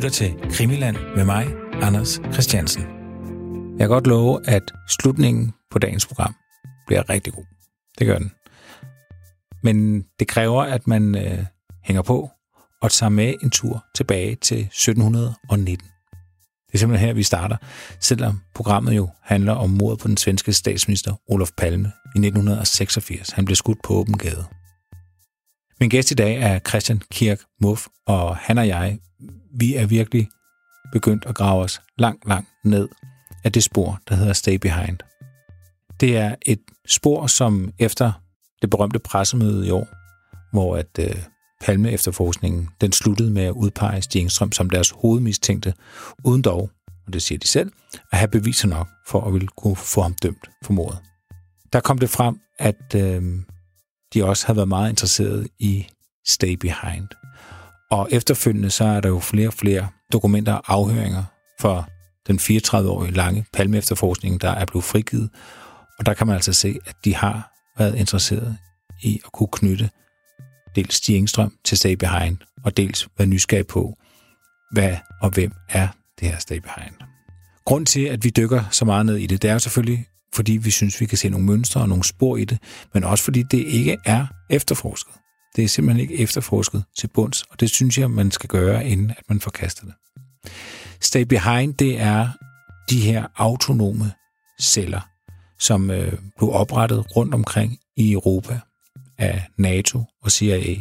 lytter til Krimiland med mig, Anders Christiansen. Jeg kan godt love, at slutningen på dagens program bliver rigtig god. Det gør den. Men det kræver, at man øh, hænger på og tager med en tur tilbage til 1719. Det er simpelthen her, vi starter, selvom programmet jo handler om mordet på den svenske statsminister Olof Palme i 1986. Han blev skudt på åben gade. Min gæst i dag er Christian Kirk Muff, og han og jeg, vi er virkelig begyndt at grave os langt, langt ned af det spor, der hedder Stay Behind. Det er et spor, som efter det berømte pressemøde i år, hvor at øh, Palme efterforskningen, den sluttede med at udpege Stig Engstrøm som deres hovedmistænkte, uden dog, og det siger de selv, at have beviser nok for at ville kunne få ham dømt for mordet. Der kom det frem, at øh, de også har været meget interesseret i Stay Behind. Og efterfølgende så er der jo flere og flere dokumenter og afhøringer for den 34-årige lange Palme efterforskning, der er blevet frigivet. Og der kan man altså se, at de har været interesseret i at kunne knytte dels Stig Engstrøm til Stay Behind, og dels være nysgerrig på, hvad og hvem er det her Stay Behind. Grund til, at vi dykker så meget ned i det, det er selvfølgelig, fordi vi synes, vi kan se nogle mønstre og nogle spor i det, men også fordi det ikke er efterforsket. Det er simpelthen ikke efterforsket til bunds, og det synes jeg, man skal gøre, inden at man forkaster det. Stay Behind, det er de her autonome celler, som øh, blev oprettet rundt omkring i Europa af NATO og CIA.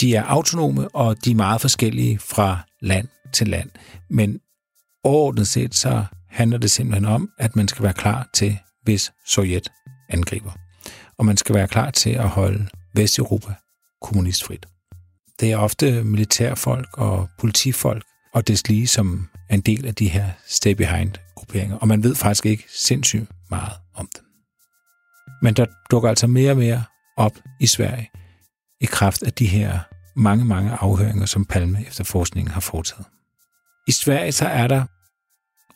De er autonome, og de er meget forskellige fra land til land. Men overordnet set, så handler det simpelthen om, at man skal være klar til, hvis Sovjet angriber. Og man skal være klar til at holde Vesteuropa kommunistfrit. Det er ofte militærfolk og politifolk og deslige, som er en del af de her stay-behind-grupperinger. Og man ved faktisk ikke sindssygt meget om dem. Men der dukker altså mere og mere op i Sverige i kraft af de her mange, mange afhøringer, som Palme efter forskningen har foretaget. I Sverige så er der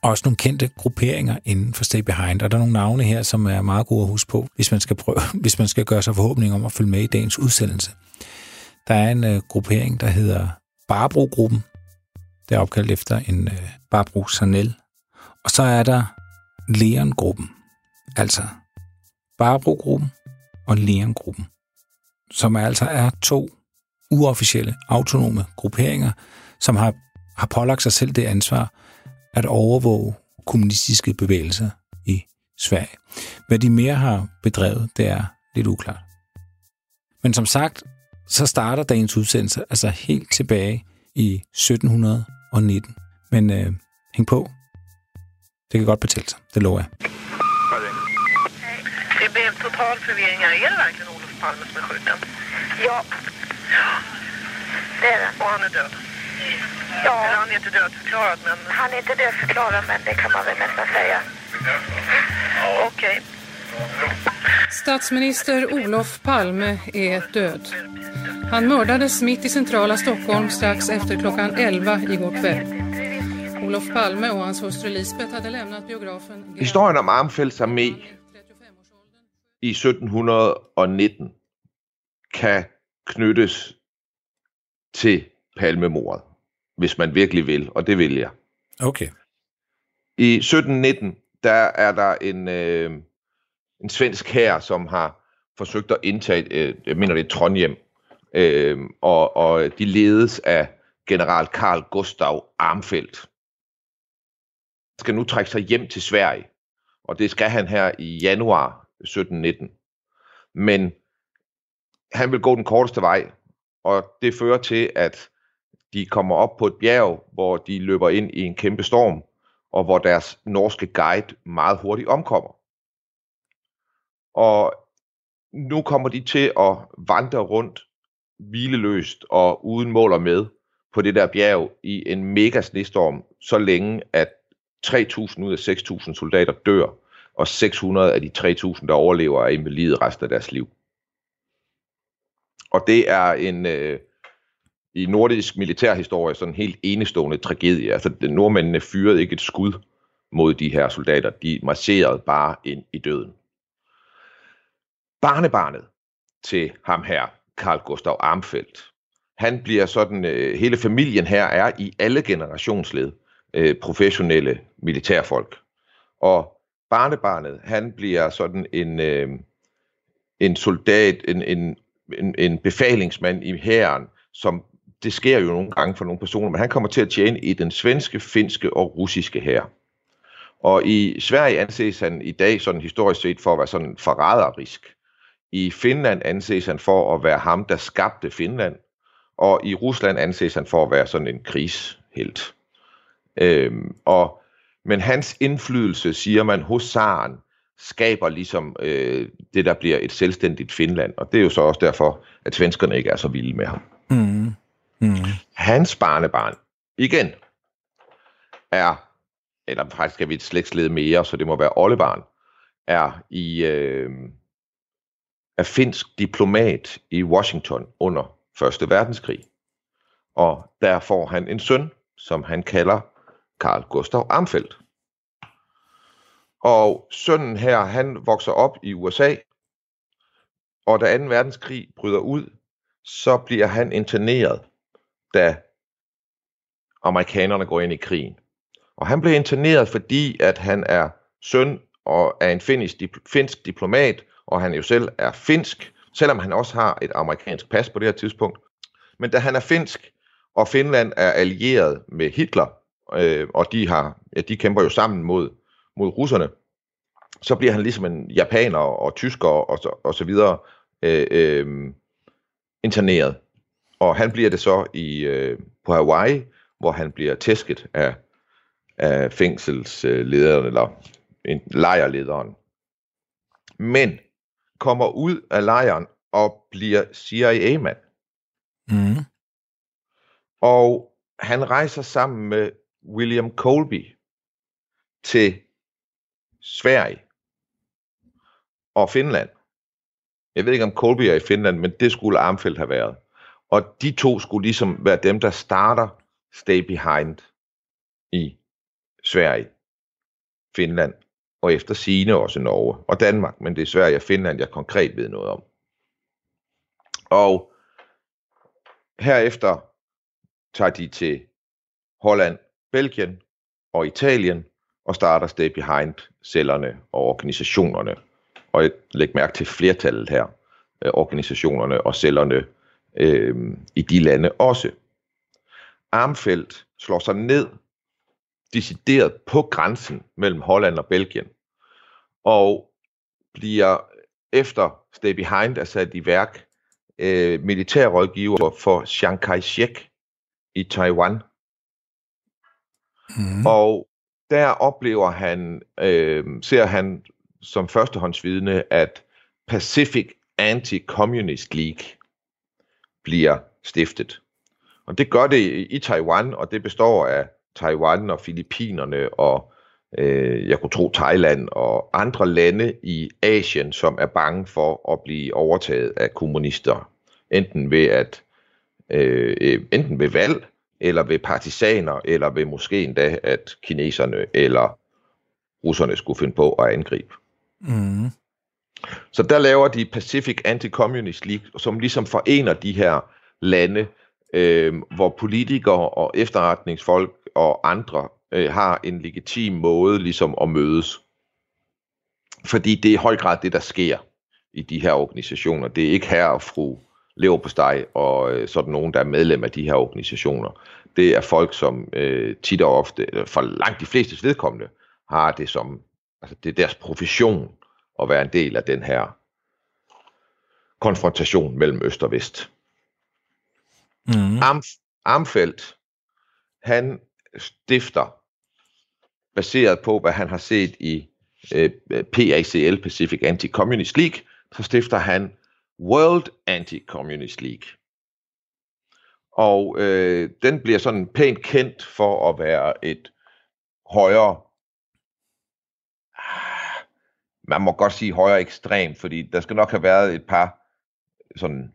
også nogle kendte grupperinger inden for Stay Behind, og der er nogle navne her, som er meget gode at huske på, hvis man skal, prøve, hvis man skal gøre sig forhåbning om at følge med i dagens udsendelse. Der er en uh, gruppering, der hedder Barbro-gruppen. Det er opkaldt efter en uh, Barbro Sanel. Og så er der Leon-gruppen. Altså Barbro-gruppen og Leon-gruppen, som altså er to uofficielle, autonome grupperinger, som har, har pålagt sig selv det ansvar at overvåge kommunistiske bevægelser i Sverige. Hvad de mere har bedrevet, det er lidt uklart. Men som sagt, så starter dagens udsendelse altså helt tilbage i 1719. Men øh, hæng på. Det kan godt betale sig, det lover jeg. Det blev total forvirring här. Är det verkligen Olof Palme som er skjuten? Ja, det er det. Og han er død. Ja, Eller han är inte dödförklarad, men han är inte dödförklarad men det kan man väl nästan säga. okej. Statsminister Olof Palme är död. Han mördades mitt i centrala Stockholm strax efter klockan 11 igår kväll. Olof Palme och hans hustru Lisbeth hade lämnat biografen... Historien om Armfeldts armé 35-årsåldern. i 1719 kan knyttes til palmemordet, hvis man virkelig vil, og det vil jeg. Okay. I 1719, der er der en, øh, en svensk hær, som har forsøgt at indtage, øh, jeg mener det er Trondheim, øh, og, og de ledes af general Karl Gustav Armfeldt. Han skal nu trække sig hjem til Sverige, og det skal han her i januar 1719. Men han vil gå den korteste vej, og det fører til, at de kommer op på et bjerg, hvor de løber ind i en kæmpe storm, og hvor deres norske guide meget hurtigt omkommer. Og nu kommer de til at vandre rundt hvileløst og uden mål og med på det der bjerg i en mega snestorm, så længe at 3.000 ud af 6.000 soldater dør, og 600 af de 3.000, der overlever, er invalide resten af deres liv. Og det er en øh, i nordisk militærhistorie sådan en helt enestående tragedie. Altså, de nordmændene fyrede ikke et skud mod de her soldater. De marcherede bare ind i døden. Barnebarnet til ham her, Karl Gustav Armfeldt, han bliver sådan, øh, hele familien her er i alle generationsled øh, professionelle militærfolk. Og barnebarnet, han bliver sådan en, øh, en soldat, en, en, en, en befalingsmand i hæren, som det sker jo nogle gange for nogle personer, men han kommer til at tjene i den svenske, finske og russiske hær. Og i Sverige anses han i dag sådan historisk set for at være sådan forræderisk. I Finland anses han for at være ham, der skabte Finland. Og i Rusland anses han for at være sådan en krigshelt. Øhm, og, men hans indflydelse, siger man, hos zaren, skaber ligesom øh, det, der bliver et selvstændigt Finland. Og det er jo så også derfor, at svenskerne ikke er så vilde med ham. Mm. Mm. Hans barnebarn, igen, er, eller faktisk er vi et slægtsled mere, så det må være oldebarn, er i øh, er finsk diplomat i Washington under Første Verdenskrig. Og der får han en søn, som han kalder Karl Gustav Armfeldt. Og sønnen her, han vokser op i USA, og da 2. verdenskrig bryder ud, så bliver han interneret, da amerikanerne går ind i krigen. Og han blev interneret, fordi at han er søn og er en finsk, finsk diplomat, og han jo selv er finsk, selvom han også har et amerikansk pas på det her tidspunkt. Men da han er finsk, og Finland er allieret med Hitler, øh, og de, har, ja, de kæmper jo sammen mod, mod russerne, så bliver han ligesom en japaner og tysker og så, og så videre øh, øh, interneret. Og han bliver det så i øh, på Hawaii, hvor han bliver tæsket af, af fængselslederen, eller en lejrlederen. Men kommer ud af lejren og bliver CIA-mand. Mm. Og han rejser sammen med William Colby til Sverige og Finland. Jeg ved ikke, om Colby er i Finland, men det skulle Armfeldt have været. Og de to skulle ligesom være dem, der starter Stay Behind i Sverige, Finland og efter sine også Norge og Danmark, men det er Sverige og Finland, jeg konkret ved noget om. Og herefter tager de til Holland, Belgien og Italien og starter Stay Behind cellerne og organisationerne. Og læg mærke til flertallet her, øh, organisationerne og cellerne øh, i de lande også. Armfeldt slår sig ned decideret på grænsen mellem Holland og Belgien, og bliver efter Stay Behind er sat i værk øh, militærrådgiver for Chiang Kai-shek i Taiwan. Mm. Og der oplever han, øh, ser han som førstehåndsvidne, at Pacific Anti-Communist League bliver stiftet. Og det gør det i Taiwan, og det består af Taiwan og Filippinerne og øh, jeg kunne tro Thailand og andre lande i Asien, som er bange for at blive overtaget af kommunister. Enten ved at øh, øh enten ved valg, eller ved partisaner, eller ved måske endda, at kineserne eller russerne skulle finde på at angribe. Mm. Så der laver de Pacific Anti-Communist League, som ligesom forener de her lande, øh, hvor politikere og efterretningsfolk og andre øh, har en legitim måde ligesom at mødes. Fordi det er i høj grad det, der sker i de her organisationer. Det er ikke her og fru lever på steg og øh, sådan nogen, der er medlem af de her organisationer. Det er folk, som øh, tit og ofte, for langt de fleste vedkommende, har det som, altså det er deres profession at være en del af den her konfrontation mellem øst og vest. Mm. Arm, Armfeldt, han stifter, baseret på, hvad han har set i øh, PACL, Pacific Anti-Communist League, så stifter han World Anti-Communist League. Og øh, den bliver sådan pænt kendt for at være et højere, man må godt sige højere ekstrem, fordi der skal nok have været et par sådan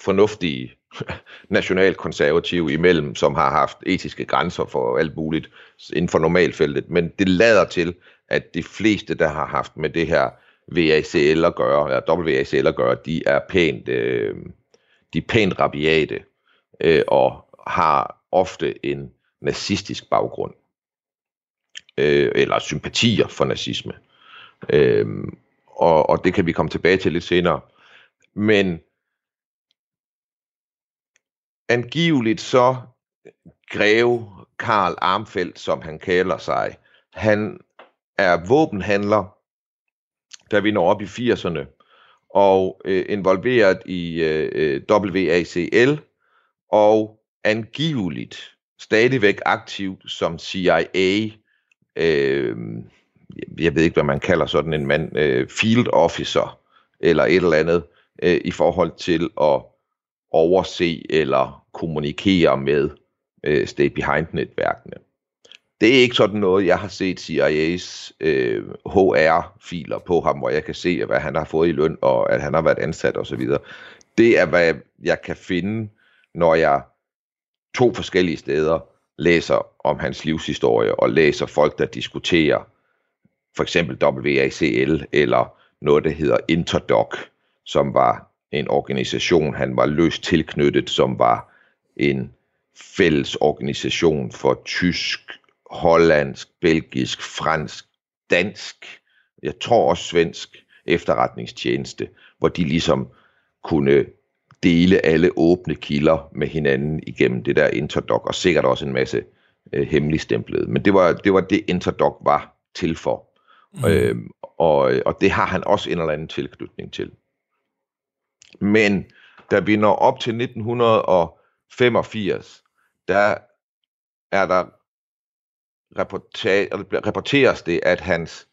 fornuftige nationalkonservative imellem, som har haft etiske grænser for alt muligt inden for normalfeltet, men det lader til, at de fleste, der har haft med det her VACL at gøre, eller WACL at gøre, de er pænt, øh, de er pænt rabiate øh, og har ofte en nazistisk baggrund. Øh, eller sympatier for nazisme. Øh, Øhm, og, og det kan vi komme tilbage til lidt senere. Men angiveligt så greve Karl Armfeldt, som han kalder sig, han er våbenhandler, da vi når op i 80'erne, og øh, involveret i øh, øh WACL, og angiveligt stadigvæk aktiv som CIA, øh, jeg ved ikke, hvad man kalder sådan en mand, øh, field officer, eller et eller andet, øh, i forhold til at overse eller kommunikere med øh, Stay Behind-netværkene. Det er ikke sådan noget, jeg har set CIA's øh, HR-filer på ham, hvor jeg kan se, hvad han har fået i løn, og at han har været ansat osv. Det er, hvad jeg kan finde, når jeg to forskellige steder læser om hans livshistorie, og læser folk, der diskuterer for eksempel WACL, eller noget, der hedder Interdoc, som var en organisation, han var løst tilknyttet, som var en fælles organisation for tysk, hollandsk, belgisk, fransk, dansk, jeg tror også svensk efterretningstjeneste, hvor de ligesom kunne dele alle åbne kilder med hinanden igennem det der Interdoc, og sikkert også en masse øh, hemmeligstemplede. Men det var, det var det, Interdoc var til for. Mm. Øh, og, og det har han også en eller anden tilknytning til. Men da vi når op til 1985, der er der rapporteres det, at hans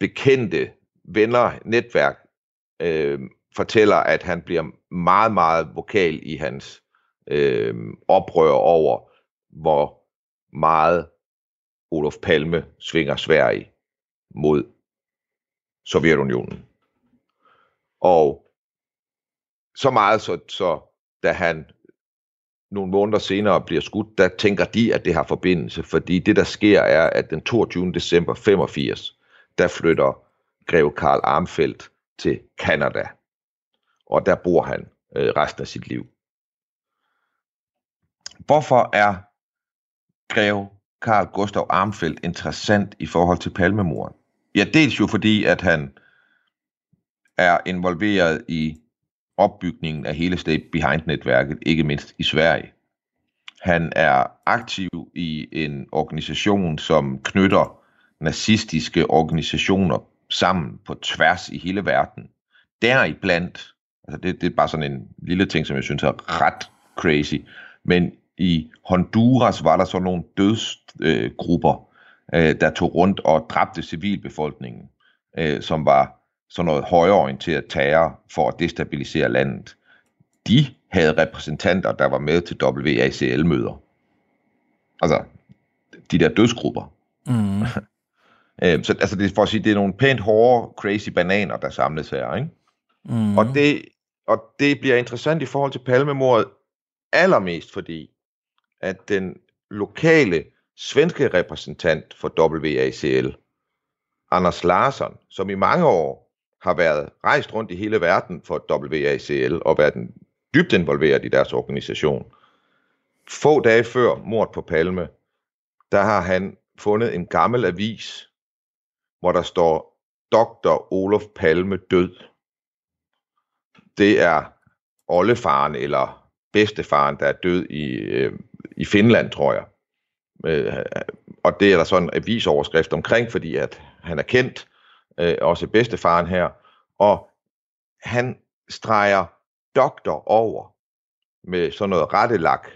bekendte venner, netværk, øh, fortæller, at han bliver meget, meget vokal i hans øh, oprør over, hvor meget Olof Palme svinger Sverige mod Sovjetunionen. Og så meget, så, så da han nogle måneder senere bliver skudt, der tænker de, at det har forbindelse, fordi det, der sker, er, at den 22. december 85, der flytter greve Karl Armfeldt til Kanada, og der bor han øh, resten af sit liv. Hvorfor er greve Karl Gustav Armfeldt interessant i forhold til palmemorden? Ja, dels jo fordi, at han er involveret i opbygningen af hele State Behind-netværket, ikke mindst i Sverige. Han er aktiv i en organisation, som knytter nazistiske organisationer sammen på tværs i hele verden. Deriblandt, altså det, det er bare sådan en lille ting, som jeg synes er ret crazy, men i Honduras var der så nogle dødsgrupper, øh, der tog rundt og dræbte civilbefolkningen, øh, som var sådan noget højreorienteret terror for at destabilisere landet. De havde repræsentanter, der var med til WACL-møder. Altså, de der dødsgrupper. Mm. øh, så altså, det er for at sige, det er nogle pænt hårde, crazy bananer, der samles her, ikke? Mm. Og, det, og det bliver interessant i forhold til palmemordet, allermest fordi, at den lokale svenske repræsentant for WACL, Anders Larsson, som i mange år har været rejst rundt i hele verden for WACL og været dybt involveret i deres organisation. Få dage før mord på Palme, der har han fundet en gammel avis, hvor der står Dr. Olof Palme død. Det er oldefaren eller bedstefaren, der er død i, øh, i Finland, tror jeg. Øh, og det er der sådan en avisoverskrift omkring, fordi at han er kendt, øh, også bedstefaren her, og han streger doktor over med sådan noget rettelak,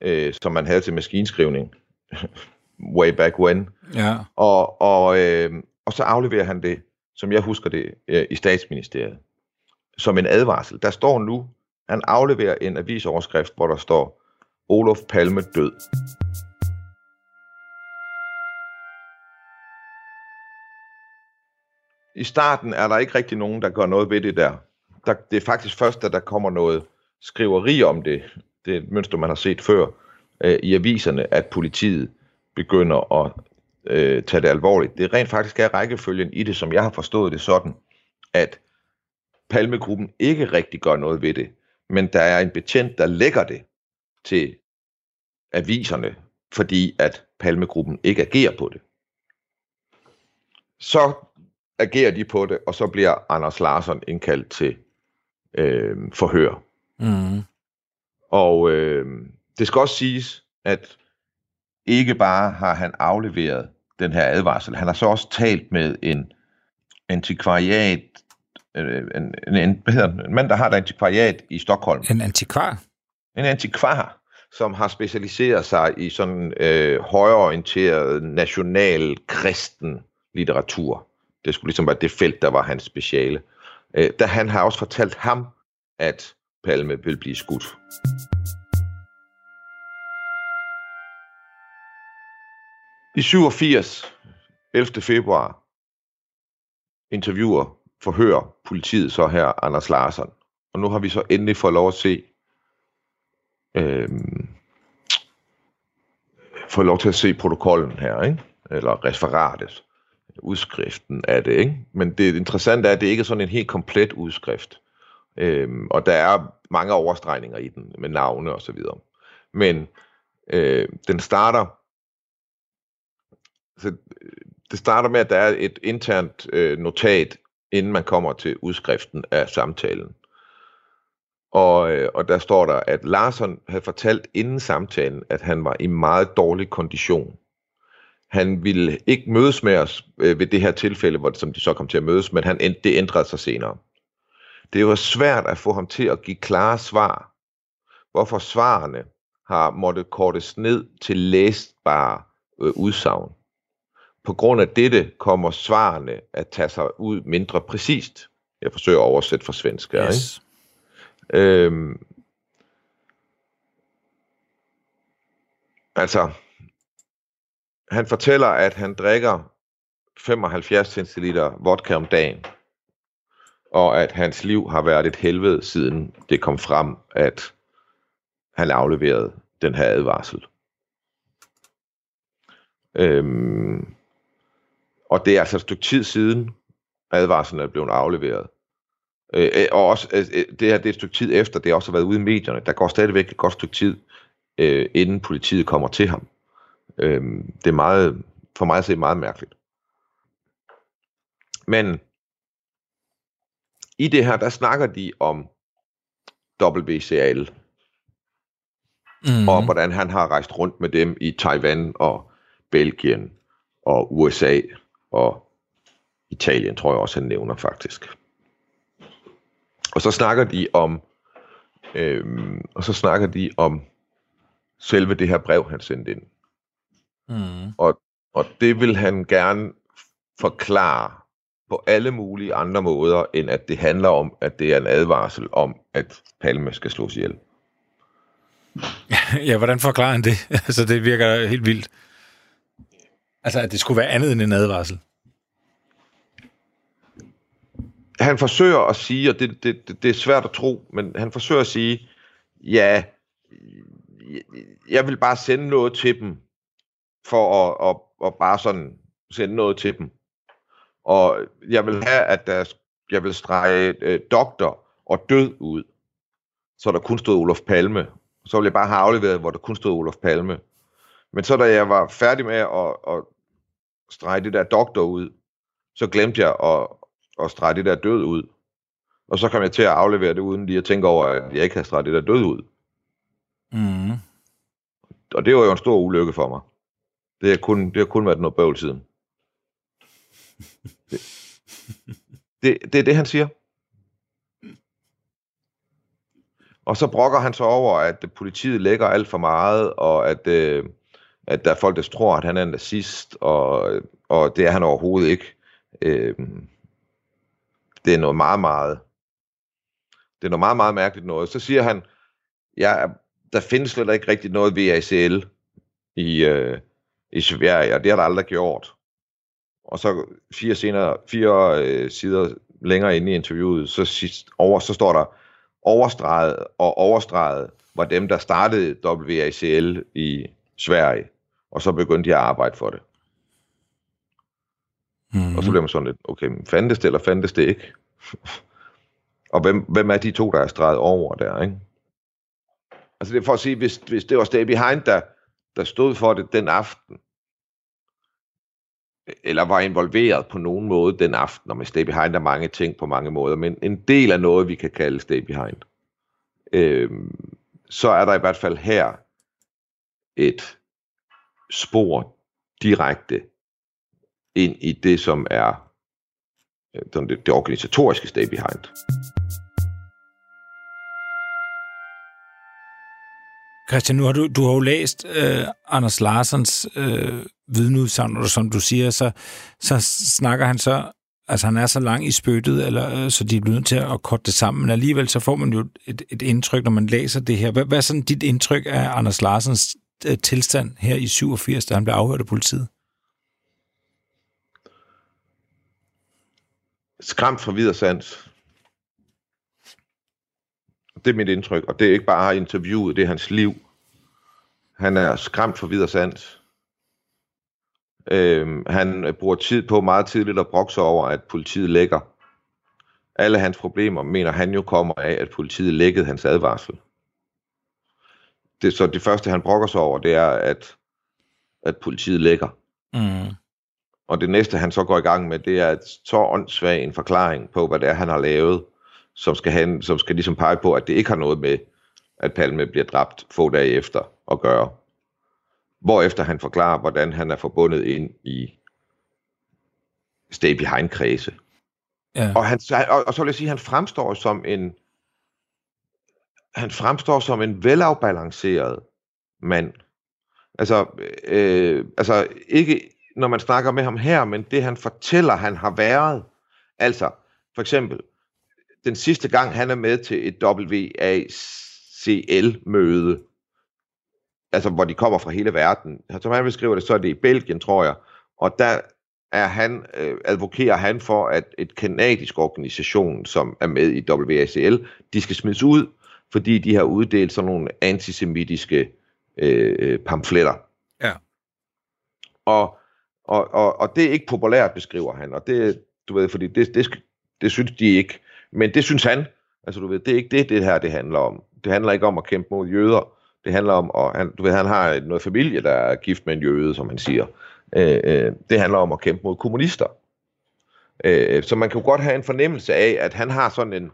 øh, som man havde til maskinskrivning, way back when. Ja. Og, og, øh, og så afleverer han det, som jeg husker det, øh, i statsministeriet, som en advarsel. Der står nu, han afleverer en avisoverskrift, hvor der står, Olof Palme død. I starten er der ikke rigtig nogen, der gør noget ved det der. der det er faktisk først, da der kommer noget skriveri om det, det er et mønster, man har set før, øh, i aviserne, at politiet begynder at øh, tage det alvorligt. Det rent faktisk er rækkefølgen i det, som jeg har forstået det sådan, at Palmegruppen ikke rigtig gør noget ved det, men der er en betjent, der lægger det til aviserne, fordi at Palmegruppen ikke agerer på det. Så agerer de på det, og så bliver Anders Larsson indkaldt til øh, forhør. Mm. Og øh, det skal også siges, at ikke bare har han afleveret den her advarsel, han har så også talt med en antikvariat, øh, en, en, en, hvad hedder den? en mand, der har et antikvariat i Stockholm. En antikvar? En antikvar, som har specialiseret sig i sådan øh, højorienteret national kristen litteratur. Det skulle ligesom være det felt, der var hans speciale. Øh, da han har også fortalt ham, at Palme vil blive skudt. I 87, 11. februar, interviewer, forhører politiet så her Anders Larsen. Og nu har vi så endelig fået lov at se, øh, fået lov til at se protokollen her, ikke? eller referatet, udskriften af det. Ikke? Men det interessante er, at det ikke er sådan en helt komplet udskrift. Øhm, og der er mange overstregninger i den, med navne og så videre. Men øh, den starter så øh, det starter med, at der er et internt øh, notat, inden man kommer til udskriften af samtalen. Og, øh, og der står der, at Larsen havde fortalt inden samtalen, at han var i meget dårlig kondition. Han ville ikke mødes med os øh, ved det her tilfælde, hvor som de så kom til at mødes, men han, det ændrede sig senere. Det var svært at få ham til at give klare svar, hvorfor svarene har måttet kortes ned til læsbare øh, udsagn. På grund af dette kommer svarene at tage sig ud mindre præcist. Jeg forsøger at oversætte fra svensk. Her, Yes. ikke? Øhm, altså, han fortæller, at han drikker 75 centiliter vodka om dagen, og at hans liv har været et helvede, siden det kom frem, at han afleverede den her advarsel. Øhm, og det er altså et stykke tid siden, advarslen er blevet afleveret. Øh, øh og også, øh, øh, det her det er et stykke tid efter, det har også været ude i medierne. Der går stadigvæk et godt stykke tid, øh, inden politiet kommer til ham. Øh, det er meget, for mig at se meget mærkeligt. Men i det her, der snakker de om WCL, Mm. og hvordan han har rejst rundt med dem i Taiwan og Belgien og USA og Italien, tror jeg også, han nævner faktisk. Og så snakker de om, øhm, og så snakker de om selve det her brev, han sendte ind. Mm. Og, og det vil han gerne forklare på alle mulige andre måder, end at det handler om, at det er en advarsel om, at Palme skal slås ihjel. Ja, hvordan forklarer han det? altså, det virker helt vildt. Altså, at det skulle være andet end en advarsel. han forsøger at sige, og det, det, det, det er svært at tro, men han forsøger at sige, ja, jeg vil bare sende noget til dem, for at, at, at bare sådan sende noget til dem. Og jeg vil have, at der, jeg vil strege øh, doktor og død ud, så der kun stod Olof Palme. Så ville jeg bare have afleveret, hvor der kun stod Olof Palme. Men så da jeg var færdig med at, at strege det der doktor ud, så glemte jeg at, at strege det der død ud. Og så kom jeg til at aflevere det, uden lige at tænke over, at jeg ikke havde streget det der død ud. Mm. Og det var jo en stor ulykke for mig. Det har kun, det har kun været noget bøvl siden. Det, det, det er det, han siger. Og så brokker han så over, at politiet lægger alt for meget, og at, øh, at der er folk, der tror, at han er en nazist, og, og det er han overhovedet ikke. Øh, det er noget meget, meget... Det er noget meget, meget mærkeligt noget. Så siger han, ja, der findes slet ikke rigtig noget VACL i, øh, i Sverige, og det har der aldrig gjort. Og så fire, senere, fire øh, sider længere inde i interviewet, så, sidst, over, så står der, overstreget og overstreget var dem, der startede WACL i Sverige, og så begyndte de at arbejde for det. Mm. Og så bliver man sådan lidt, okay, fandtes det eller fandtes det ikke? Og hvem, hvem er de to, der er streget over der, ikke? Altså det er for at sige, hvis, hvis det var Stay Behind, der, der stod for det den aften, eller var involveret på nogen måde den aften, og med Stay Behind er mange ting på mange måder, men en del af noget, vi kan kalde Stay Behind, øh, så er der i hvert fald her et spor direkte ind i det, som er øh, det, det organisatoriske Stay Behind. Christian, nu har du, du har jo læst øh, Anders Larsens øh, vidneudsagn, og som du siger, så, så snakker han så, altså han er så lang i spyttet, eller, øh, så de er nødt til at korte det sammen, men alligevel så får man jo et, et indtryk, når man læser det her. Hvad, hvad er sådan dit indtryk af Anders Larsens øh, tilstand her i 87, da han blev afhørt af politiet? Skræmt fra videre sans. Det er mit indtryk, og det er ikke bare interviewet, det er hans liv. Han er skræmt for videre sans. Øhm, han bruger tid på meget tidligt at brokse over, at politiet lægger. Alle hans problemer mener han jo kommer af, at politiet lækkede hans advarsel. Det, så det første, han brokker sig over, det er, at, at politiet lægger. Mm. Og det næste, han så går i gang med, det er et så åndssvag en forklaring på, hvad det er, han har lavet, som skal, han, som skal ligesom pege på, at det ikke har noget med, at Palme bliver dræbt få dage efter at gøre. Hvorefter han forklarer, hvordan han er forbundet ind i stay behind kredse. Ja. Og, han, og, og så vil jeg sige, at han fremstår som en han fremstår som en velafbalanceret mand. Altså, øh, altså ikke når man snakker med ham her, men det han fortæller, han har været. Altså, for eksempel, den sidste gang han er med til et WACL-møde, altså hvor de kommer fra hele verden, som han beskriver det, så er det i Belgien, tror jeg, og der er han, øh, advokerer han for, at et kanadisk organisation, som er med i WACL, de skal smides ud, fordi de har uddelt sådan nogle antisemitiske øh, pamfletter. Ja. Og, og, og, og det er ikke populært, beskriver han, og det, du ved, fordi det, det, det synes de ikke, men det synes han. Altså, du ved, det er ikke det, det her det handler om. Det handler ikke om at kæmpe mod jøder. Det handler om, at han, du ved, han har noget familie, der er gift med en jøde, som han siger. Øh, øh, det handler om at kæmpe mod kommunister. Øh, så man kan jo godt have en fornemmelse af, at han har sådan en,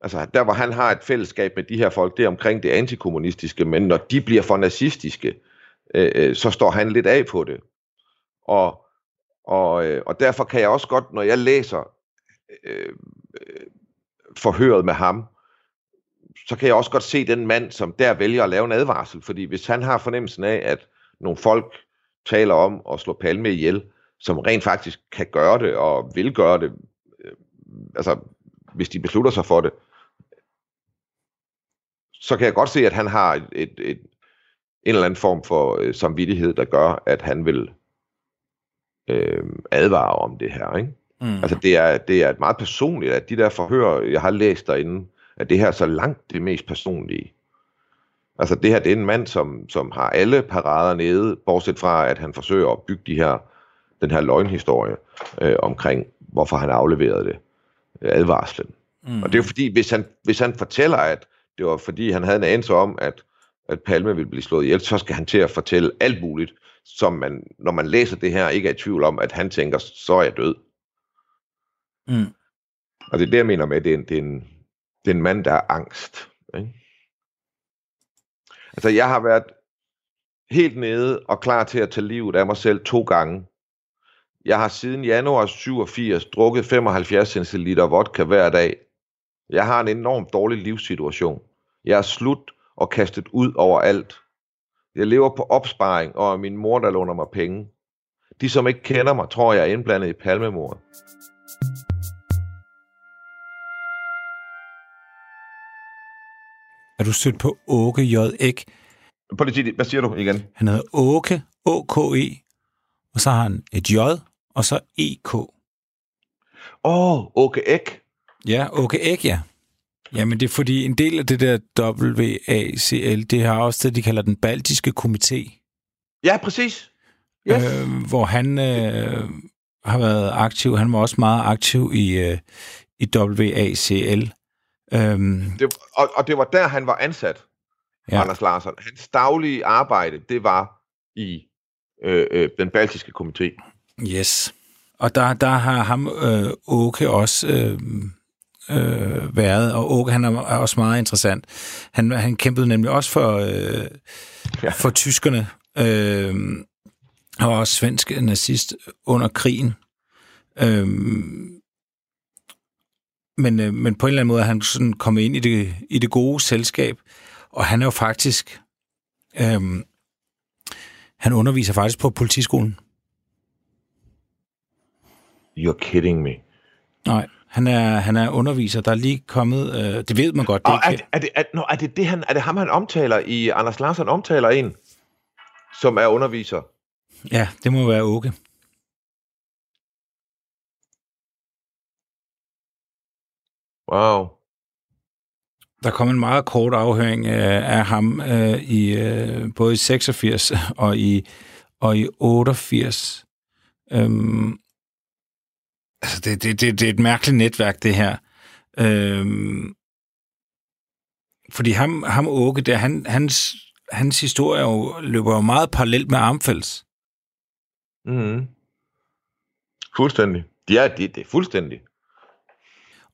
altså der hvor han har et fællesskab med de her folk, det er omkring det antikommunistiske, men når de bliver for nazistiske, øh, øh så står han lidt af på det. Og, og, øh, og derfor kan jeg også godt, når jeg læser Øh, øh, forhøret med ham, så kan jeg også godt se den mand, som der vælger at lave en advarsel. Fordi hvis han har fornemmelsen af, at nogle folk taler om at slå Palme ihjel, som rent faktisk kan gøre det og vil gøre det, øh, altså hvis de beslutter sig for det, så kan jeg godt se, at han har et, et, et, en eller anden form for øh, samvittighed, der gør, at han vil øh, advare om det her. Ikke? Mm. Altså det er, det er et meget personligt, at de der forhør, jeg har læst derinde, at det her er så langt det mest personlige. Altså det her, det er en mand, som, som har alle parader nede, bortset fra, at han forsøger at bygge de her, den her løgnhistorie øh, omkring, hvorfor han afleverede det, øh, advarslen. Mm. Og det er jo fordi, hvis han, hvis han fortæller, at det var fordi, han havde en anelse om, at, at Palme ville blive slået ihjel, så skal han til at fortælle alt muligt, som man, når man læser det her, ikke er i tvivl om, at han tænker, så er jeg død. Mm. Og det er det, jeg mener med, at det er en, det er en, det er en mand, der er angst. Ikke? Altså, jeg har været helt nede og klar til at tage livet af mig selv to gange. Jeg har siden januar 87 drukket 75 cl vodka hver dag. Jeg har en enormt dårlig livssituation. Jeg er slut og kastet ud over alt. Jeg lever på opsparing, og min mor, der låner mig penge. De, som ikke kender mig, tror jeg er indblandet i palmemordet. Er du stødt på Åke J. Ek? Prøv lige hvad siger du igen? Han hedder Åke, O-K-E, og så har han et J, og så E-K. Åh, oh, Åke Ek. Ja, Åke Ek, ja. Jamen, det er fordi en del af det der WACL, det har også det, de kalder den baltiske komité. Ja, præcis. Yes. Øh, hvor han øh, har været aktiv. Han var også meget aktiv i, øh, i WACL. Øhm, Det, og, og det var der, han var ansat, ja. Anders Larsson. Hans daglige arbejde, det var i øh, øh, den baltiske komité. yes. Og der, der har ham øh, Åke også øh, øh, været, og Åke han er også meget interessant. Han, han kæmpede nemlig også for, øh, Ja. for tyskerne, øh, og også svensk nazist under krigen. Øh, men, øh, men på en eller anden måde er han sådan kommet ind i det, i det gode selskab, og han er jo faktisk, øh, han underviser faktisk på politiskolen. You're kidding me. Nej, han er, han er underviser. Der er lige kommet... Øh, det ved man godt. Det er er, ikke, er, det, er, nå, er, det det, han, er det ham, han omtaler i... Anders Larsson omtaler en, som er underviser? ja, det må være Åke. Wow. Der kom en meget kort afhøring øh, af ham øh, i øh, både i 86 og i, og i 88. Øhm, altså, det, det, det, det er et mærkeligt netværk, det her. Øhm, fordi ham, ham Åke, der, han, hans, hans historie jo, løber jo meget parallelt med Armfelds. Mm-hmm. Fuldstændig. Er, det, det er fuldstændig.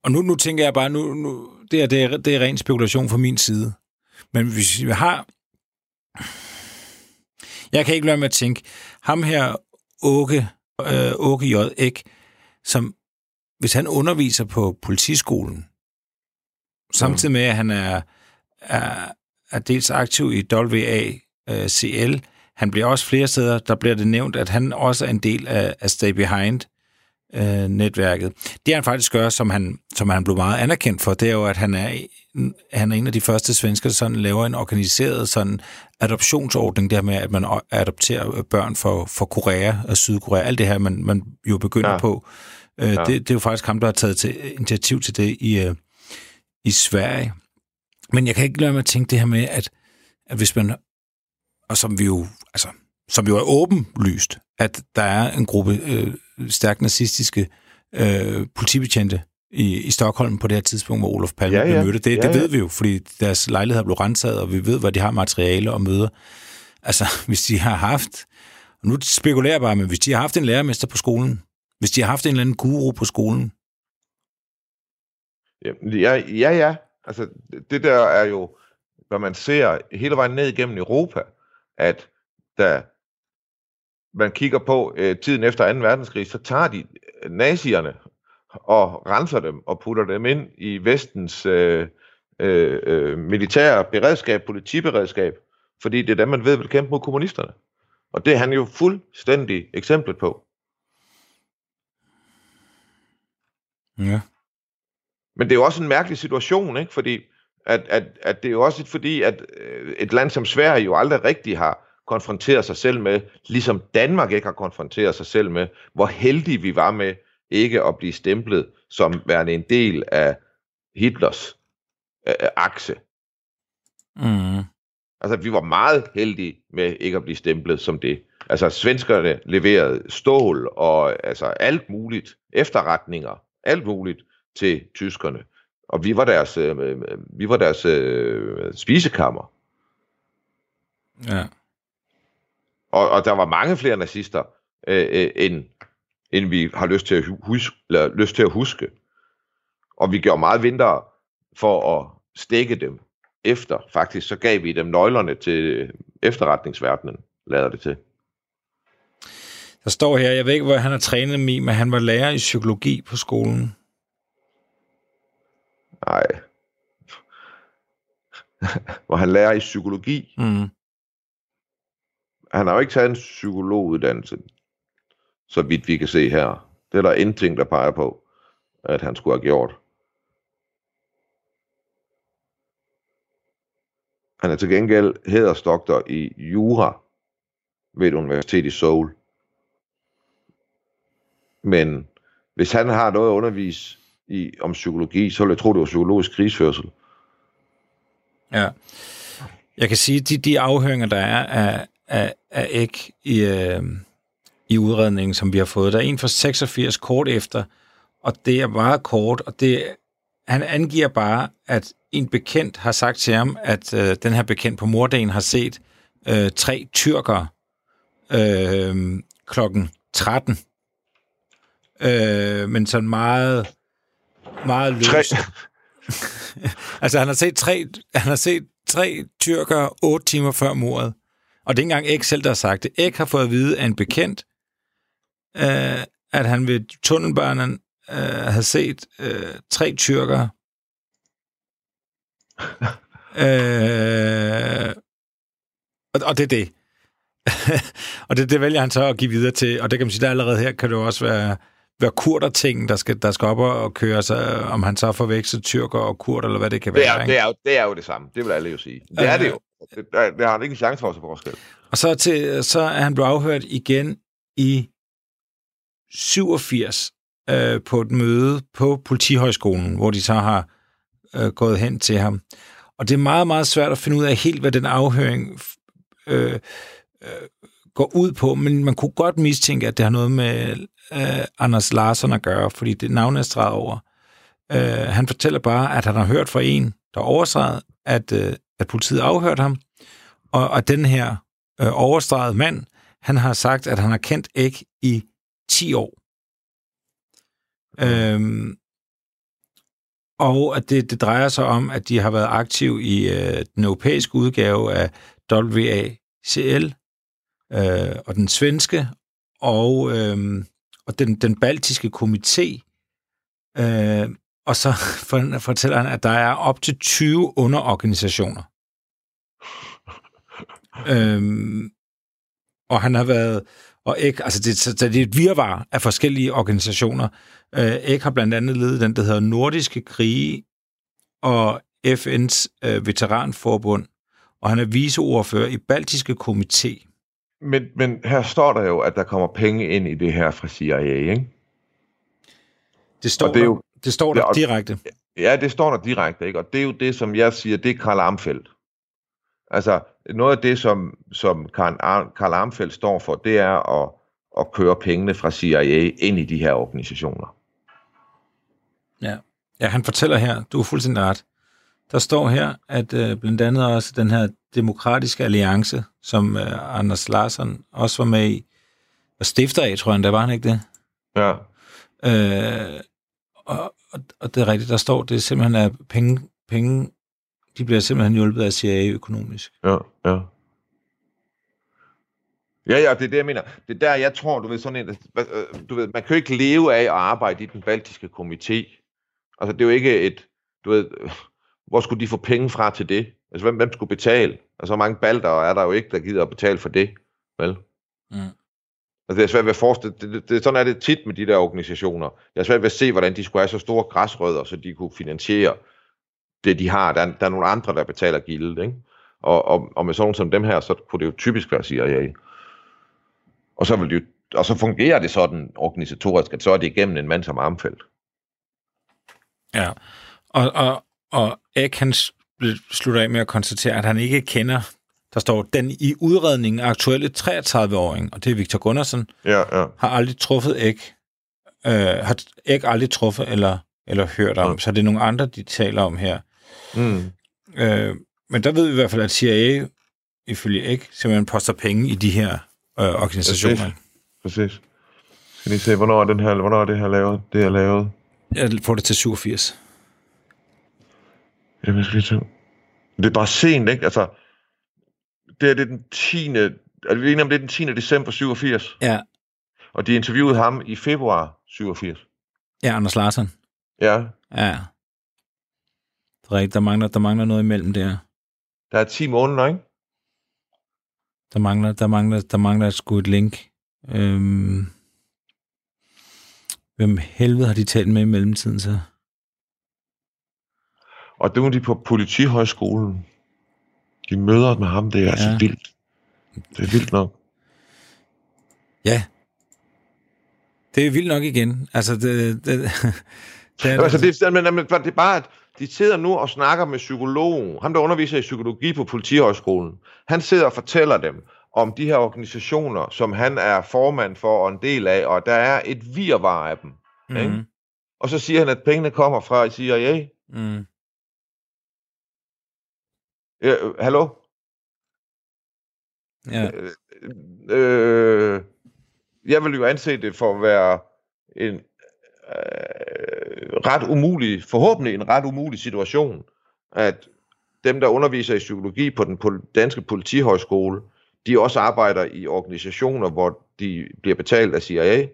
Og nu, nu tænker jeg bare, nu, nu, det, er, det, er, det er ren spekulation fra min side. Men hvis vi har... Jeg kan ikke lade med at tænke, ham her, Åke, øh, Åke J. Ek, som hvis han underviser på politiskolen, samtidig med, at han er, er, er dels aktiv i WACL, han bliver også flere steder, der bliver det nævnt, at han også er en del af, af Stay Behind, øh, netværket. Det han faktisk gør, som han, som han blev meget anerkendt for, det er jo, at han er, han er en af de første svensker, der sådan laver en organiseret sådan adoptionsordning, der med, at man adopterer børn for, for Korea og Sydkorea. Alt det her, man, man jo begynder. Ja. på. Øh, Ja. det, det er jo faktisk ham, der har taget til, initiativ til det i, øh, i Sverige. Men jeg kan ikke lade mig at tænke det her med, at, at hvis man, og som vi jo, altså, som jo er åbenlyst, at der er en gruppe øh, stærkt nazistiske øh, politibetjente i, i Stockholm på det her tidspunkt, hvor Olof Palme Ja, blev ja. mødt. Det, Ja, det ved ja. vi jo, fordi deres lejligheder blev renset, og vi ved, hvad de har materiale og møder. Altså, hvis de har haft, nu spekulerer jeg bare, men hvis de har haft en lærermester på skolen, hvis de har haft en eller anden guru på skolen, Ja, ja, ja. Altså, det- det der er jo, hvad man ser hele vejen ned igennem Europa, at da man kigger på øh, tiden efter 2. verdenskrig, så tager de øh, nazierne og renser dem og putter dem ind i vestens øh, øh, øh, militære beredskab, politiberedskab, fordi det er dem, man ved vil kæmpe mod kommunisterne. Og det er han jo fuldstændig eksemplet på. ja. Men det er jo også en mærkelig situation, ikke? Fordi at, at, at det er jo også fordi, at øh, et land som Sverige jo aldrig rigtig har konfronteret sig selv med, ligesom Danmark ikke har konfronteret sig selv med, hvor heldige vi var med ikke at blive stemplet som værende en del af Hitlers øh, akse. Mm. Altså, vi var meget heldige med ikke at blive stemplet som det. Altså, svenskerne leverede stål og altså alt muligt, efterretninger, alt muligt til tyskerne. Og vi var deres, øh, vi var deres øh, spisekammer. Ja. Og, og der var mange flere nazister, øh, øh, end, end vi har lyst til, at huske, eller lyst til at huske. Og vi gjorde meget vinter for at stikke dem efter. Faktisk så gav vi dem nøglerne til efterretningsverdenen, lader det til. Der står her, jeg ved ikke, hvor han har trænet mig, men han var lærer i psykologi på skolen. Nej. Hvor han lærer i psykologi. Mm. Han har jo ikke taget en psykologuddannelse, så vidt vi kan se her. Det er der ingenting, der peger på, at han skulle have gjort. Han er til gengæld hedersdoktor i jura ved et universitet i Seoul. Men hvis han har noget at undervise i, om psykologi, så vil jeg tro, det var psykologisk krigsførsel. Ja. Jeg kan sige, at de, de afhøringer, der er af, af, af æg i, øh, i udredningen, som vi har fået, der er en fra 86 kort efter, og det er meget kort, og det han angiver bare, at en bekendt har sagt til ham, at øh, den her bekendt på mordagen har set øh, tre tyrker øh, klokken 13. Øh, men sådan meget, meget løst. Altså, han har set tre, han har set tre tyrker otte timer før mordet. Og det er ikke engang Ek selv, der har sagt det. Ek har fået at vide af en bekendt, øh, at han ved tunnelbanen øh, havde set øh, tre tyrker. øh, og, og det er det. og det, det vælger han så at give videre til, og det kan man sige, der allerede her kan det jo også være, være kurder-ting, der skal, der skal op og, køre sig, om han så forveksler tyrker og kurder, eller hvad det kan være. det, er, ikke? det, er jo, det er jo det samme. Det vil alle jo sige. Det er Øh. det jo. Det, der, der har han ikke en chance for at se forskel. Og så, til, så er han blevet afhørt igen i 87 øh, på et møde på Politihøjskolen, hvor de så har øh, gået hen til ham. Og det er meget, meget svært at finde ud af helt, hvad den afhøring øh, øh, går ud på, men man kunne godt mistænke, at det har noget med øh, Anders Larsen at gøre, fordi det navn er streget over. Øh, han fortæller bare, at han har hørt fra en, der overstreget, at, øh, at politiet afhørte ham, og at den her øh, overstreget mand, han har sagt, at han har kendt Æg i 10 år. Øhm, og at det, det drejer sig om, at de har været aktiv i øh, den europæiske udgave af WACL, øh, og den svenske, og, øh, og den, den baltiske komité. Øh, og så fortæller han, at der er op til 20 underorganisationer. øhm, og han har været, og ikke, altså det, så det er et virvar af forskellige organisationer. Øh, Ek har blandt andet ledet den, der hedder Nordiske Krige og FN's øh, Veteranforbund, og han er viceordfører i Baltiske Komité. Men, men her står der jo, at der kommer penge ind i det her fra CIA, ikke? Det står, Og det er jo- det står der og- direkte. Ja, det står der direkte, ikke? Og det er jo det, som jeg siger, det er Karl Armfeldt. Altså, noget af det, som, som Karl, Ar- Karl Armfeldt står for, det er at, at køre pengene fra CIA ind i de her organisationer. Ja. ja, han fortæller her, du er fuldstændig ret. Der står her, at øh, blandt andet også den her demokratiske alliance, som øh, Anders Larsson også var med i, og stifter af, tror jeg, der var han ikke det? Ja. Øh, og, og, og det er rigtigt, der står, det er simpelthen at penge, penge, de bliver simpelthen hjulpet af CIA økonomisk. Ja, ja. Ja, ja, det er det, jeg mener. Det er der, jeg tror, du ved, sådan en, øh, du ved, man kan jo ikke leve af at arbejde i den baltiske komité. Altså, det er jo ikke et, du ved, hvor skulle de få penge fra til det? Altså, hvem, hvem skulle betale? Altså, så mange balter er der jo ikke, der gider at betale for det, vel? Mm. Altså, det er svært ved at forestille, det, det, det, sådan er det tit med de der organisationer. Jeg er svært ved at se, hvordan de skulle have så store græsrødder, så de kunne finansiere det, de har. Der, er- der er nogle andre, der betaler gildet, ikke? Og, og, og med sådan som dem her, så kunne det jo typisk være CIA. Og så, vil det jo, og så fungerer det sådan organisatorisk, at så er det igennem en mand som Armfeldt. Ja, og, og, og Ek, han slutter af med at konstatere, at han ikke kender, der står, den i udredningen aktuelle 33-åring, og det er Victor Gunnarsson, Ja, ja. har aldrig truffet Ek, øh, har Ek aldrig truffet eller, eller hørt om, Ja. så det er nogle andre, de taler om her. Mm. Øh, men der ved vi i hvert fald, at CIA, ifølge Ek, simpelthen poster penge i de her øh, organisationer. Præcis. Skal lige se, hvornår er, den her, hvornår er det her lavet? Det er lavet. Jeg får det til 87. Jamen, jeg skal lige tage. Det er bare sent, ikke? Altså, det er, det er den 10. Er vi enige om, det er den 10. december 87? Ja, Og de interviewede ham i februar 87. ja Anders Larsson. Ja, Ja. Det er rigtigt, der mangler, der mangler noget imellem der. der er 10 måneder, ikke? Der mangler, der mangler, der mangler sgu et link. Øhm, hvem helvede har de talt med i mellemtiden så? Og det var de på politihøjskolen. De møder med ham, det er ja. altså Ja. vildt. Det er vildt nok. Ja. Det er vildt nok igen. Altså, det, det, det er, Jamen, altså, det, er- men, men, det er bare, at de sidder nu og snakker med psykologen. Ham, der underviser i psykologi på politihøjskolen. Han sidder og fortæller dem om de her organisationer, som han er formand for og en del af, og der er et virvar af dem. mm, ikke? Og så siger han, at pengene kommer fra CIA. Mm. Øh, hallo? Ja. Øh, jeg vil jo anse det for at være en øh, ret umulig, forhåbentlig en ret umulig situation, at dem, der underviser i psykologi på den pol- danske politihøjskole, de også arbejder i organisationer, hvor de bliver betalt af CIA,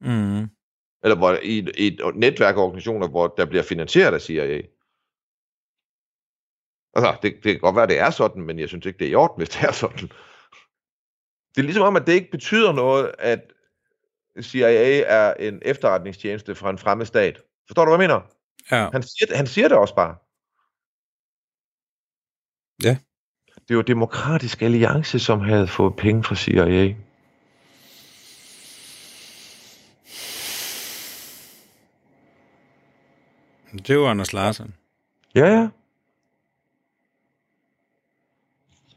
Mm. eller hvor, i, et, i et netværk af organisationer, hvor der bliver finansieret af CIA. Altså, det, det kan godt være, det er sådan, men jeg synes ikke, det er i orden, hvis det er sådan. Det er ligesom om, at det ikke betyder noget, at CIA er en efterretningstjeneste fra en fremmed stat. Forstår du, hvad jeg mener? Ja. Han siger, han siger det også bare. Ja. Det er jo Demokratisk Alliance, som havde fået penge fra CIA. Det jo Anders Larsen. Ja, ja.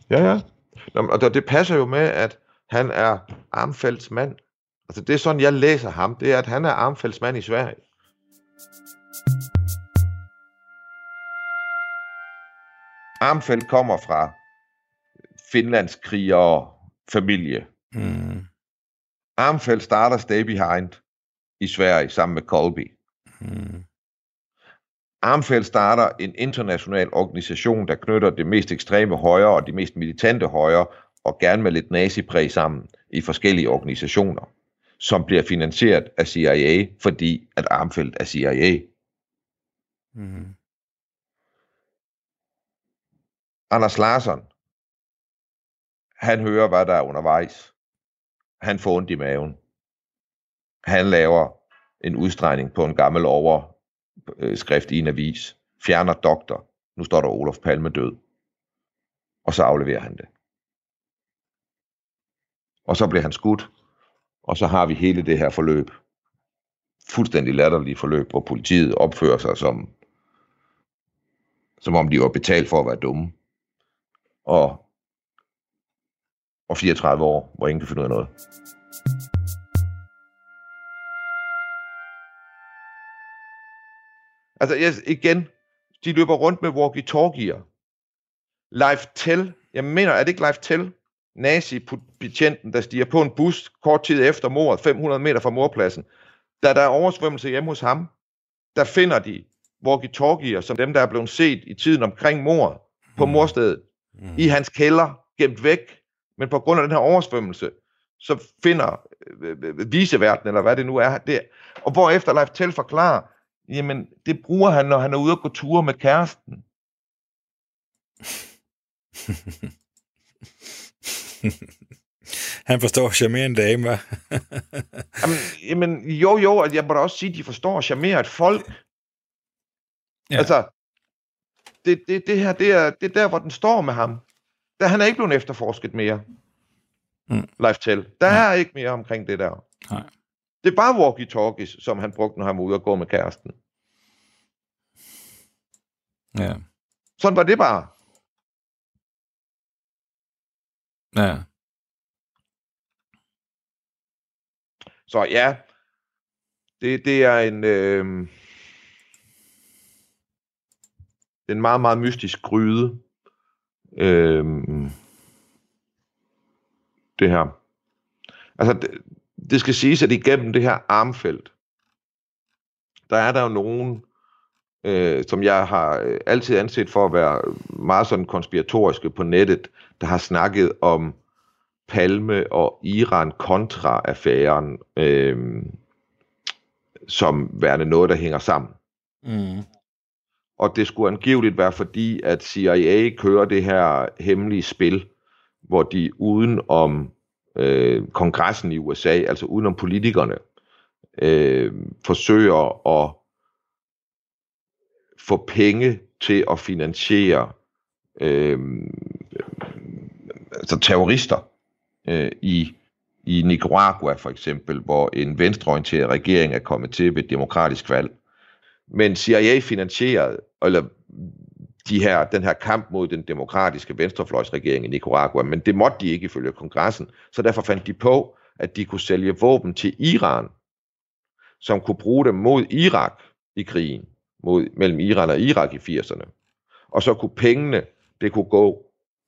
Ja, ja. Nå, og det- passer jo med, at han er Armfeldts mand. Altså, det er sådan, jeg læser ham. Det er, at han er Armfeldts mand i Sverige. Armfeldt kommer fra Finlands kriger familie. Mm. Armfeldt starter Stay Behind i Sverige sammen med Colby. Mm. Armfeldt starter en international organisation, der knytter det mest ekstreme højre og de mest militante højre, og gerne med lidt nazipræg sammen i forskellige organisationer, som bliver finansieret af CIA, fordi at Armfeldt er CIA. Mm. Anders Larsson, han hører, hvad der er undervejs. Han får ondt i maven. Han laver en udstregning på en gammel Øh, overskrift i en avis. Fjerner doktor. Nu står der Olof Palme død. Og så afleverer han det. Og så bliver han skudt. Og så har vi hele det her forløb. Fuldstændig latterlige forløb, hvor politiet opfører sig som, som om de var betalt for at være dumme og, og 34 år, hvor ingen kan finde ud af noget. Altså jeg, igen, de løber rundt med walkie-talkier. Live Tell, jeg mener, er det ikke Live Tell? Nazi-betjenten, der stiger på en bus kort tid efter mordet, 500 meter fra morpladsen. Da der er oversvømmelse hjemme hos ham, der finder de walkie-talkier, som dem, der er blevet set i tiden omkring mordet på morstedet Mm. i hans kælder, gemt væk. Men på grund af den her oversvømmelse, så finder øh, øh, viseverden, eller hvad det nu er, det, og hvorefter Leif Tell forklarer, jamen det bruger han, når han er ude og gå ture med kæresten. Han forstår charmerende en dame, hva'? Jamen, jamen jo jo, og jeg må da også sige, at de forstår at charmere et folk. Ja. Altså, det, det, det her, det er, det er der, hvor den står med ham. Der, han er ikke blevet efterforsket mere. Mm. Leif Tell. Der er ikke mere omkring det der. Nej. Det er bare walkie-talkies, som han brugte, når han var ude og gå med kæresten. Ja. Sådan var det bare. Ja. Så ja, det, det er en... Øh, det er en meget, meget mystisk gryde. Øh, det her. Altså, det, det skal siges, at igennem det her armfelt, der er der jo nogen, øh, som jeg har øh, altid anset for at være meget sådan konspiratoriske på nettet, der har snakket om Palme og Iran-kontra-affæren øh, som værende noget, der hænger sammen. Mm. Og det skulle angiveligt være fordi, at CIA kører det her hemmelige spil, hvor de uden om øh, kongressen i USA, altså udenom politikerne, øh, forsøger at få penge til at finansiere øh, altså terrorister øh, i, i Nicaragua for eksempel, hvor en venstreorienteret regering er kommet til ved et demokratisk valg. Men CIA finansierede, eller de her, den her kamp mod den demokratiske venstrefløjsregering i Nicaragua, men det måtte de ikke ifølge kongressen, så derfor fandt de på, at de kunne sælge våben til Iran, som kunne bruge dem mod Irak i krigen. mod, mellem Iran og Irak i 80'erne. Og så kunne pengene, det kunne gå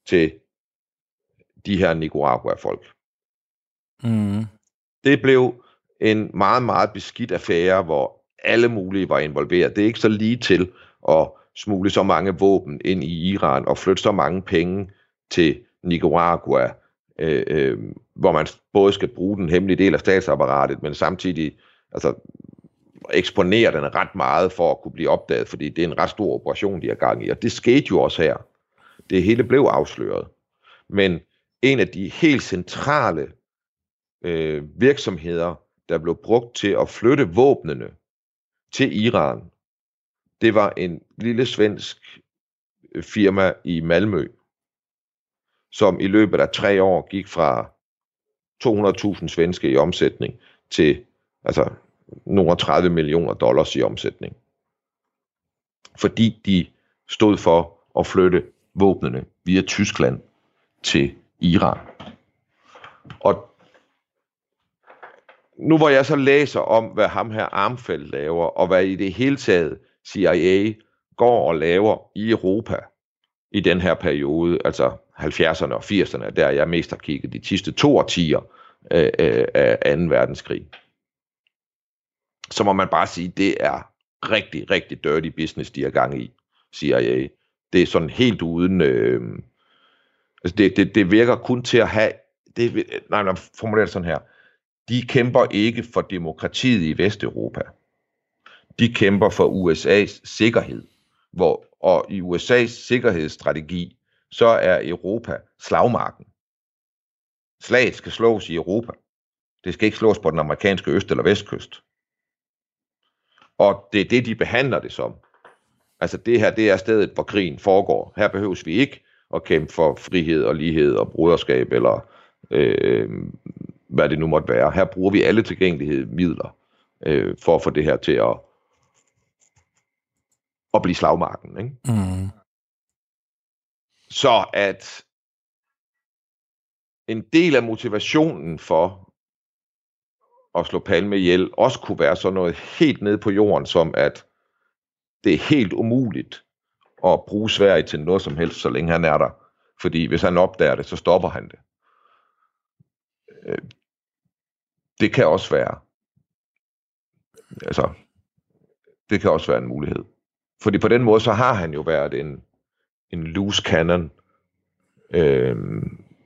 til de her Nicaragua-folk. Mm. Det blev en meget, meget beskidt affære, hvor alle mulige var involveret. Det er ikke så lige til at smule så mange våben ind i Iran og flytte så mange penge til Nicaragua, øh, øh, hvor man både skal bruge den hemmelige del af statsapparatet, men samtidig altså, eksponere den ret meget for at kunne blive opdaget, fordi det er en ret stor operation, de har gang i. Og det skete jo også her. Det hele blev afsløret. Men en af de helt centrale øh, virksomheder, der blev brugt til at flytte våbnene til Iran, det var en lille svensk øh, firma i Malmø, som i løbet af tre år gik fra 200.000 svenske i omsætning til altså nogle 30 millioner dollars i omsætning. Fordi de stod for at flytte våbnene via Tyskland til Iran. Og nu hvor jeg så læser om, hvad ham her Armfeldt laver, og hvad i det hele taget CIA går og laver i Europa i den her periode, altså 70'erne og 80'erne, der jeg mest har kigget de sidste to årtier øh, øh, af 2. verdenskrig, så må man bare sige, det er rigtig, rigtig dirty business, de har gang i, CIA. Det er sådan helt uden... Øh, altså det, det, det virker kun til at have... Det, nej, nej, formulerer det sådan her. De kæmper ikke for demokratiet i Vesteuropa. De kæmper for USA's sikkerhed. Hvor, og i USA's sikkerhedsstrategi, så er Europa slagmarken. Slaget skal slås i Europa. Det skal ikke slås på den amerikanske øst- eller vestkyst. Og det er det, de behandler det som. Altså det her, det er stedet, hvor krigen foregår. Her behøves vi ikke at kæmpe for frihed og lighed og broderskab, eller øh, hvad det nu måtte være. Her bruger vi alle tilgængelige midler øh, for at få det her til at, at blive slagmarken. Ikke? Mm. Så at en del af motivationen for at slå Palme ihjel også kunne være sådan noget helt ned på jorden, som at det er helt umuligt at bruge Sverige til noget som helst, så længe han er der. Fordi hvis han opdager det, så stopper han det. Øh, det kan også være. Altså, det kan også være en mulighed. Fordi på den måde, så har han jo været en, en loose cannon. øh,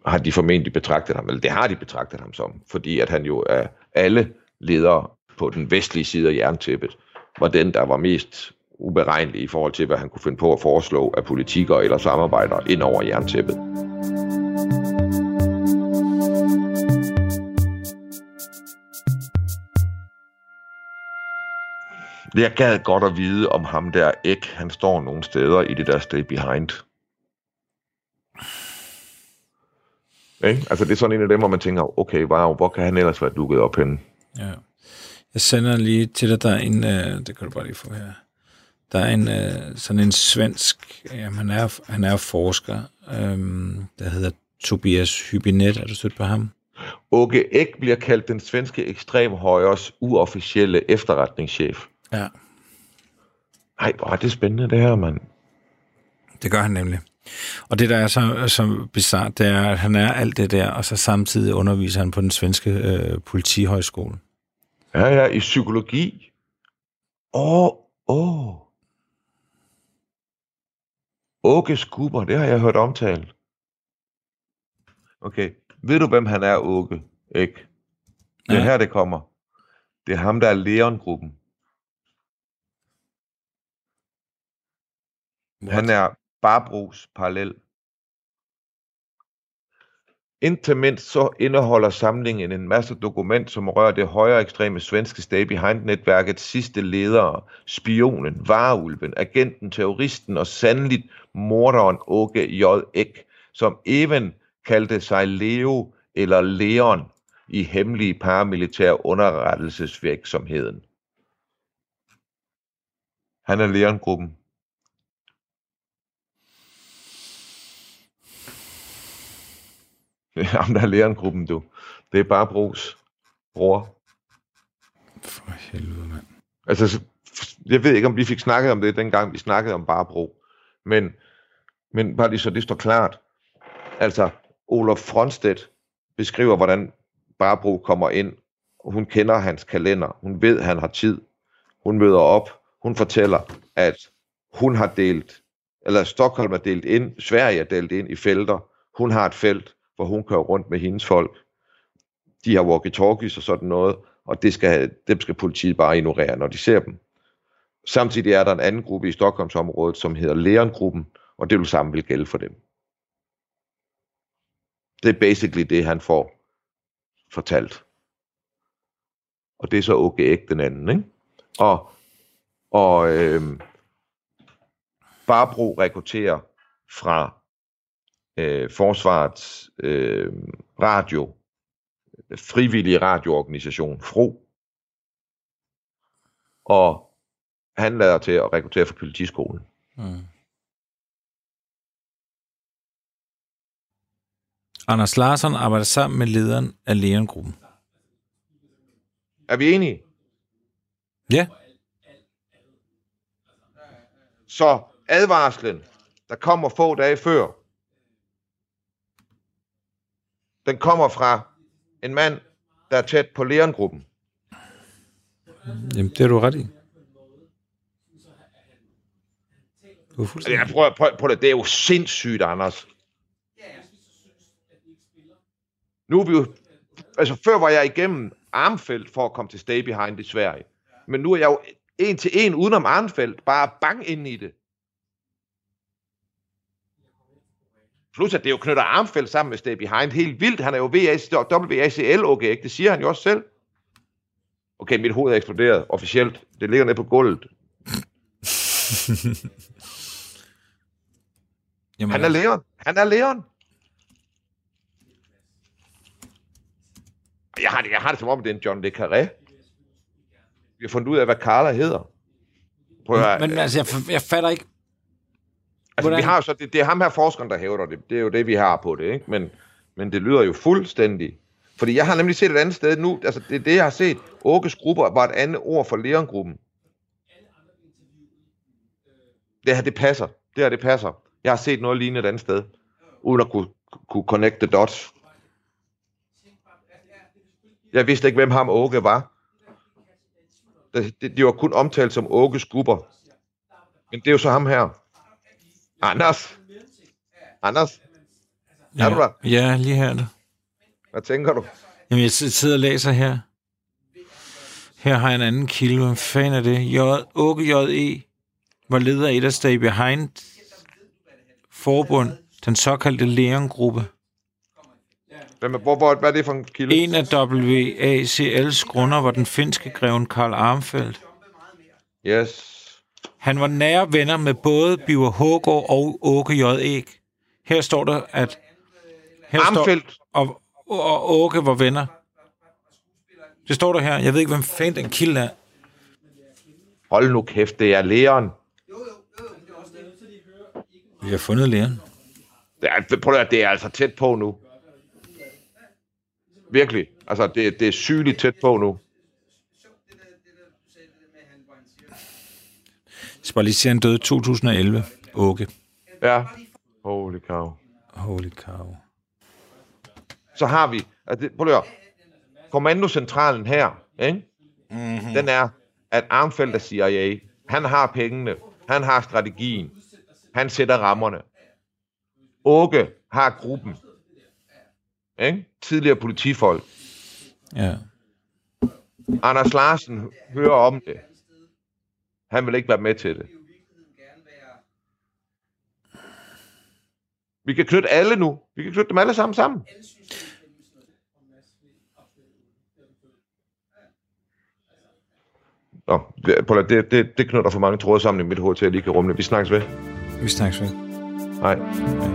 har de formentlig betragtet ham, eller det har de betragtet ham som, fordi at han jo er alle ledere på den vestlige side af jerntæppet, var den, der var mest uberegnelig i forhold til, hvad han kunne finde på at foreslå af politikere eller samarbejder ind over jerntæppet. Jeg gad godt at vide, om ham der Ek, han står nogle steder i det der Stay Behind. Ikke? Altså det er sådan en af dem, hvor man tænker, okay, wow, hvor kan han ellers være dukket op henne? Ja. Jeg sender lige til dig, der er en, øh, det kan du bare lige få her. Der er en, øh, sådan en svensk, jamen han er, han er forsker, øhm, der hedder Tobias Hybinet. Er du stødt på ham? Åke Ek bliver kaldt den svenske ekstremhøjres uofficielle efterretningschef. Ja. Ej, hvor er det spændende det her, mand. Det gør han nemlig. Og det, der er så, så bizart, det er, at han er alt det der, og så samtidig underviser han på den svenske øh, politihøjskole. Ja, ja, i psykologi. Åh, åh. Åke Skubber, det har jeg hørt omtalt. Okay, ved du, hvem han er, Åke? Ikke? Det er Nej. her, det kommer. Det er ham, der er Leon-gruppen. Han er Barbros parallel. Indtil mindst så indeholder samlingen en masse dokument, som rører det højere ekstreme svenske Stay Behind-netværkets sidste ledere, spionen, vareulven, agenten, terroristen og sandeligt morderen Åke J. Ek, som even kaldte sig Leo eller Leon i hemmelige paramilitære underrettelsesvirksomheden. Han er Leon-gruppen. Det er ham, der er Leon-gruppen, du. Det er bare Bros bror. For helvede, mand. Altså, så- jeg ved ikke, om vi fik snakket om det, dengang vi snakkede om Barbro. Men, men bare lige så det står klart. Altså, Olof Fronstedt beskriver, hvordan Barbro kommer ind. Hun kender hans kalender. Hun ved, han har tid. Hun møder op. Hun fortæller, at hun har delt, eller Stockholm er delt ind, Sverige er delt ind i felter. Hun har et felt, hvor hun kører rundt med hendes folk. De har walkie-talkies og sådan noget, og det skal, dem skal politiet bare ignorere, når de ser dem. Samtidig er der en anden gruppe i Stockholmsområdet, som hedder Leon-gruppen, og det vil samme vil gælde for dem. Det er basically det, han får fortalt. Og det er så OGX den anden, ikke? Og, og øh, Barbro rekrutterer fra øh, Forsvarets øh, radio, frivillige radioorganisation, FRO, og han lader til at rekruttere fra politiskolen. Mm. Anders Larsson arbejder sammen med lederen af Leon-gruppen. Er vi enige? Ja. Så advarslen, der kommer få dage før, den kommer fra en mand, der er tæt på Leon-gruppen. Jamen, det er du ret i. Du er fuldstændig... Jeg prøver, prøv, prøv det. Det er jo sindssygt, Anders. Nu er vi jo... Altså, før var jeg igennem Armfeldt for at komme til Stay Behind i Sverige. Men nu er jeg jo en til en udenom Armfeldt, bare bang ind i det. Plus at det jo knytter Armfeldt sammen med Stay Behind helt vildt. Han er jo WACL okay, det siger han jo også selv. Okay, mit hoved er eksploderet officielt. Det ligger nede på gulvet. Jamen, han er altså- Leon. Han er Leon. Jeg har, det, jeg har det som om, det er en John Le Carré. Vi har fundet ud af, hvad Carla hedder. Prøv at, men, men altså, jeg, jeg fatter ikke... Altså, Hvordan? vi har så, det, det er ham her forskeren, der hævder det. Det er jo det, vi har på det, ikke? Men, men det lyder jo fuldstændig... Fordi jeg har nemlig set et andet sted nu, altså det er det, jeg har set. Åkes grupper var et andet ord for Leon-gruppen. Det her, det passer. Det her, det passer. Jeg har set noget lignende et andet sted, uden at kunne, kunne connect the dots. Jeg vidste ikke, hvem ham Åke var. De, de, de var kun omtalt som Åkes grupper. Men det er jo så ham her. Anders. Anders. Ja, er du der? Ja, lige her. Hvad tænker du? Jamen, jeg sidder og læser her. Her har jeg en anden kilde. Hvad fanden er det? J, Åke J.E. var leder af et af Stay Behind forbund, den såkaldte Leon-gruppe. Hvem er, hvor, hvor, hvad er det for en kilde? En af WACL's grunder var den finske greven Karl Armfeldt. Yes. Han var nære venner med både Biver Hågård og Åke J. Æg. Her står der, at... Her Armfeldt. Står, og, og Åke var venner. Det står der her. Jeg ved ikke, hvem fanden den kilde er. Hold nu kæft, det er Leon. Vi har fundet læren. Det er, prøv at det er altså tæt på nu. Virkelig. Altså, det, det er sygeligt tæt på nu. Han døde 2011. Åke. Ja. Holy cow. Holy cow. Så har vi, altså, prøv at kommandocentralen her, ikke? Mm-hmm. den er, at Armfeldt er CIA. Han har pengene. Han har strategien. Han sætter rammerne. Åke har gruppen. Ikke? Tidligere politifolk. Ja. Anders Larsen hører om det. Han vil ikke være med til det. Vi kan knytte alle nu. Vi kan knytte dem alle sammen sammen. Nå, det, det, det knytter for mange tråde sammen i mit hoved til, at jeg lige kan rumle. Vi snakkes ved. Vi snakkes ved. Hej.